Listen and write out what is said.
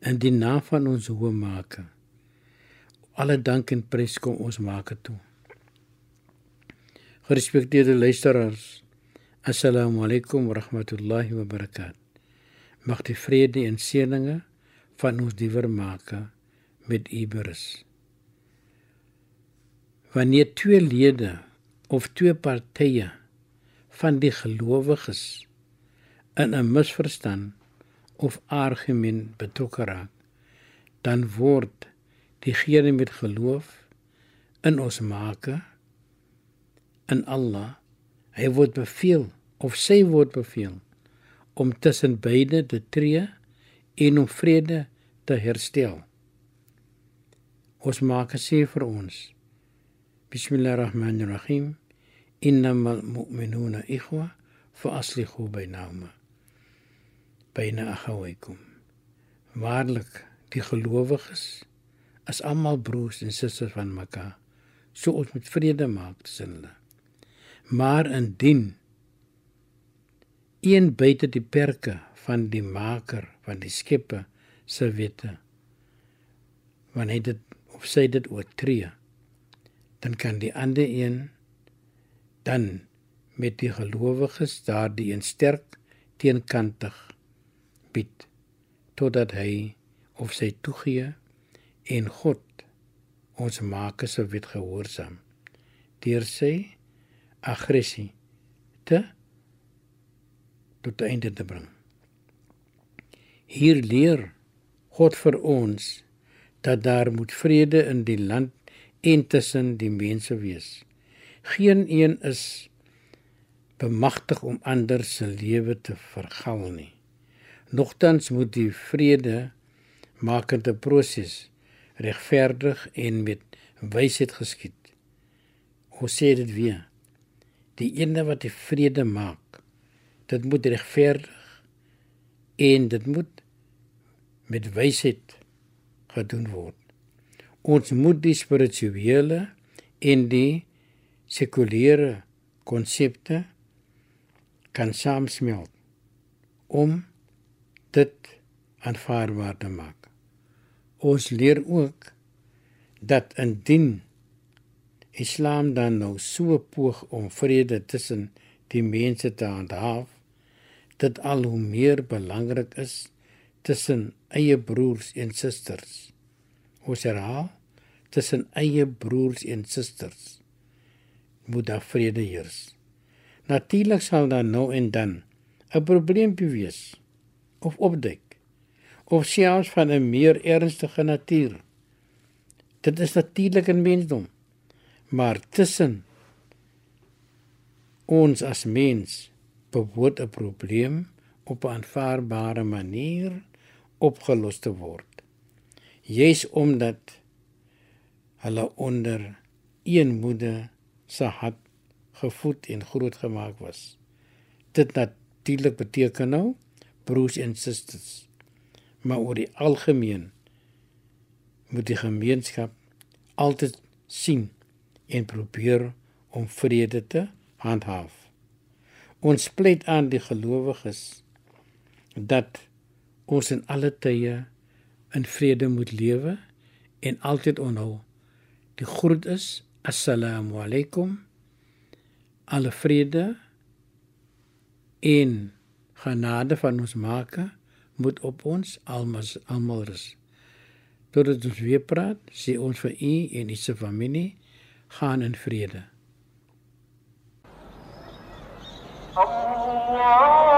in die naam van ons hoë maker. Alle dank en prys kom ons maak toe. Gerespekteerde luisteraars assalamu alaykum wa rahmatullahi wa barakat. Mag die vrede en seëninge van ons diewer maker met u berus. Wanneer twee lede of twee partye van die gelowiges in 'n misverstand of argument betrokke raak, dan word diegene met geloof in ons Maker in Allah, hy word beveel of sy word beveel om tussen beide te tree en om vrede te herstel. Ons Maker sê vir ons Bismillahirrahmanirrahim innamal mu'minuna ikhwa fa aslihu bainahuma baina akhawaykum waarlik die gelowiges is almal broers en susters van mekaar so ons moet vrede maak tussen hulle. Maar indien een buite die perke van die maker van die skeppe se wette wanneer dit of sy dit oortree dan kan die ander een dan met die gelowiges daardie een sterk teenkantig bied totdat hy of sy toegee en God ons maak se wet gehoorsaam deur sy aggressie te tot einde te bring hier leer God vir ons dat daar moet vrede in die land en tussen die mense wees. Geen een is bemagtig om ander se lewe te vergal nie. Nogtans moet die vrede makende proses regverdig en met wysheid geskied. Ons sê dit weer. Die ene wat die vrede maak, dit moet regverdig en dit moet met wysheid gedoen word ons moet die spirituele en die sekulêre konsepte kan saamsmelt om dit aanvaarbaar te maak. Ons leer ook dat indien Islam dan nou so poog om vrede tussen die mense te handhaaf, dit al hoe meer belangrik is tussen eie broers en susters ons herhaal tussen eie broers en susters moet daar vrede heers. Natuurlik sal daar nou en dan 'n probleempie wees of opduik of selfs van 'n meer ernstige natuur. Dit is natuurlik in mensdom. Maar tussen ons as mens behoort 'n probleem op 'n aanvaarbare manier opgelos te word juis omdat hulle onder een moeder se hart gevoed en grootgemaak was. Dit natuurlik beteken nou broers en susters. Maar oor die algemeen moet die gemeenskap altyd sien en probeer om vrede te handhaaf. Ons pleit aan die gelowiges dat ons in alle tye in vrede moet lewe en altyd onhou. Die groet is assalamu alaykum. Alle vrede en genade van ons Maker moet op ons almal almal rus. Totdat ons weer praat, sê ons vir u en u se familie gaan in vrede. Allah